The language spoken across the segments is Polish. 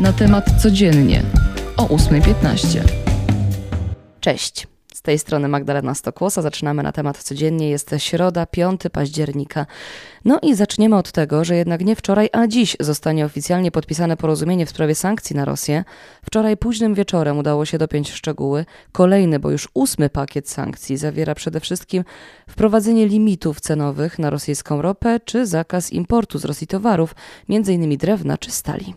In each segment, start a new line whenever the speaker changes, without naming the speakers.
Na temat codziennie o 8.15. Cześć. Z tej strony Magdalena Stokłosa. Zaczynamy na temat codziennie. Jest środa, 5 października. No i zaczniemy od tego, że jednak nie wczoraj, a dziś zostanie oficjalnie podpisane porozumienie w sprawie sankcji na Rosję. Wczoraj późnym wieczorem udało się dopiąć szczegóły. Kolejny, bo już ósmy pakiet sankcji zawiera przede wszystkim wprowadzenie limitów cenowych na rosyjską ropę czy zakaz importu z Rosji towarów, m.in. drewna czy stali.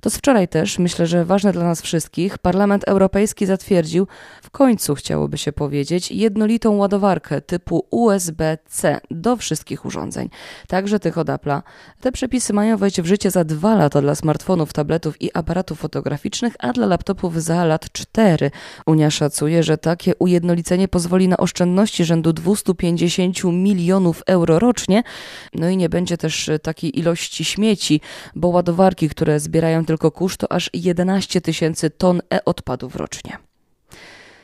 To z wczoraj też, myślę, że ważne dla nas wszystkich, Parlament Europejski zatwierdził, w końcu chciałoby się powiedzieć, jednolitą ładowarkę typu USB-C do wszystkich urządzeń, także tych od Apple'a. Te przepisy mają wejść w życie za dwa lata dla smartfonów, tabletów i aparatów fotograficznych, a dla laptopów za lat cztery. Unia szacuje, że takie ujednolicenie pozwoli na oszczędności rzędu 250 milionów euro rocznie, no i nie będzie też takiej ilości śmieci, bo ładowarki, które zbierają tylko kurz to aż 11 tysięcy ton e-odpadów rocznie.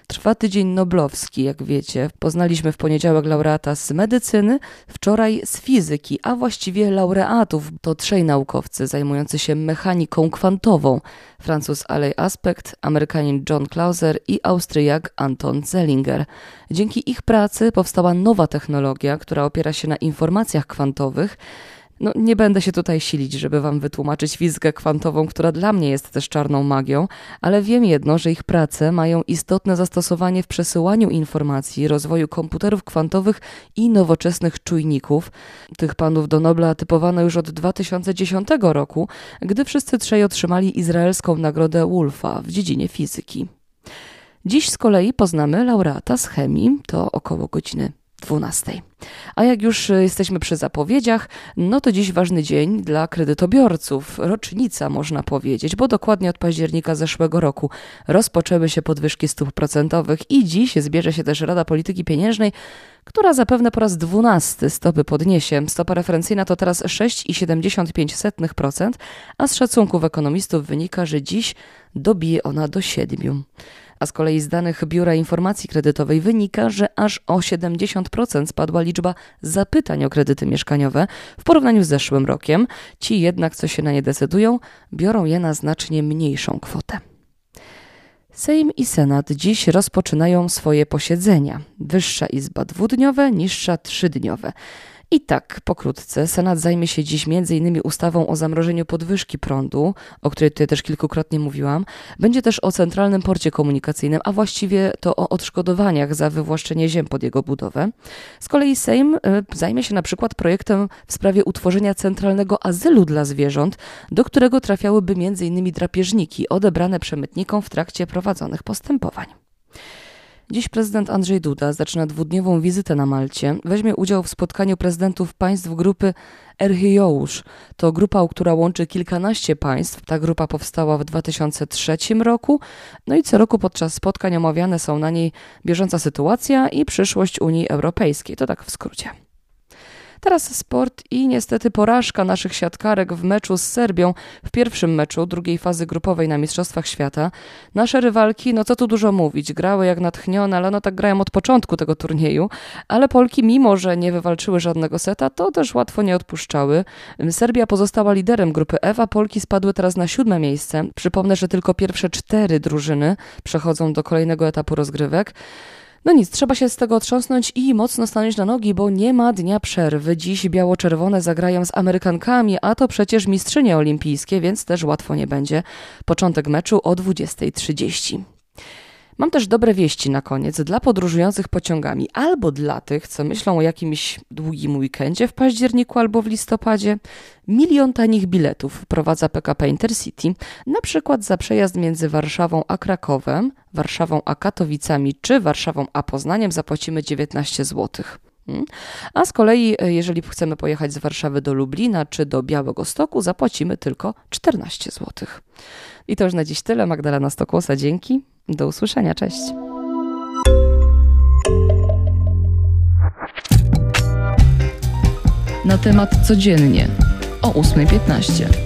Trwa tydzień noblowski, jak wiecie. Poznaliśmy w poniedziałek laureata z medycyny, wczoraj z fizyki, a właściwie laureatów to trzej naukowcy zajmujący się mechaniką kwantową. Francuz Alej Aspect, Amerykanin John Clauser i Austriak Anton Zellinger. Dzięki ich pracy powstała nowa technologia, która opiera się na informacjach kwantowych, no, nie będę się tutaj silić, żeby wam wytłumaczyć fizykę kwantową, która dla mnie jest też czarną magią, ale wiem jedno, że ich prace mają istotne zastosowanie w przesyłaniu informacji, rozwoju komputerów kwantowych i nowoczesnych czujników. Tych panów do Nobla typowano już od 2010 roku, gdy wszyscy trzej otrzymali izraelską nagrodę Wolfa w dziedzinie fizyki. Dziś z kolei poznamy laureata z chemii, to około godziny 12. A jak już e, jesteśmy przy zapowiedziach, no to dziś ważny dzień dla kredytobiorców. Rocznica można powiedzieć, bo dokładnie od października zeszłego roku rozpoczęły się podwyżki stóp procentowych i dziś zbierze się też Rada Polityki Pieniężnej, która zapewne po raz dwunasty stopy podniesie. Stopa referencyjna to teraz 6,75%, a z szacunków ekonomistów wynika, że dziś dobije ona do 7%. A z kolei z danych Biura Informacji Kredytowej wynika, że aż o 70% spadła liczba zapytań o kredyty mieszkaniowe w porównaniu z zeszłym rokiem. Ci jednak, co się na nie decydują, biorą je na znacznie mniejszą kwotę. Sejm i Senat dziś rozpoczynają swoje posiedzenia. Wyższa Izba dwudniowe, niższa trzydniowe. I tak, pokrótce, Senat zajmie się dziś m.in. ustawą o zamrożeniu podwyżki prądu, o której tutaj też kilkukrotnie mówiłam. Będzie też o centralnym porcie komunikacyjnym, a właściwie to o odszkodowaniach za wywłaszczenie ziem pod jego budowę. Z kolei Sejm y, zajmie się na przykład projektem w sprawie utworzenia centralnego azylu dla zwierząt, do którego trafiałyby m.in. drapieżniki odebrane przemytnikom w trakcie prowadzonych postępowań. Dziś prezydent Andrzej Duda zaczyna dwudniową wizytę na Malcie. Weźmie udział w spotkaniu prezydentów państw grupy Erhijousz. To grupa, która łączy kilkanaście państw. Ta grupa powstała w 2003 roku. No i co roku podczas spotkań omawiane są na niej bieżąca sytuacja i przyszłość Unii Europejskiej. To tak w skrócie. Teraz sport i niestety porażka naszych siatkarek w meczu z Serbią w pierwszym meczu drugiej fazy grupowej na Mistrzostwach Świata. Nasze rywalki, no co tu dużo mówić, grały jak natchnione, ale no tak grają od początku tego turnieju, ale Polki mimo, że nie wywalczyły żadnego seta, to też łatwo nie odpuszczały. Serbia pozostała liderem grupy F, a Polki spadły teraz na siódme miejsce. Przypomnę, że tylko pierwsze cztery drużyny przechodzą do kolejnego etapu rozgrywek. No nic, trzeba się z tego otrząsnąć i mocno stanąć na nogi, bo nie ma dnia przerwy. Dziś biało-czerwone zagrają z Amerykankami, a to przecież mistrzynie olimpijskie, więc też łatwo nie będzie. Początek meczu o 20.30. Mam też dobre wieści na koniec dla podróżujących pociągami albo dla tych, co myślą o jakimś długim weekendzie w październiku albo w listopadzie. Milion tanich biletów wprowadza PKP Intercity, na przykład za przejazd między Warszawą a Krakowem, Warszawą a Katowicami czy Warszawą a Poznaniem zapłacimy 19 zł. Hmm? A z kolei, e, jeżeli chcemy pojechać z Warszawy do Lublina czy do Białego Stoku, zapłacimy tylko 14 zł. I to już na dziś tyle. Magdalena Stokłosa, dzięki. Do usłyszenia, cześć.
Na temat codziennie o 8.15.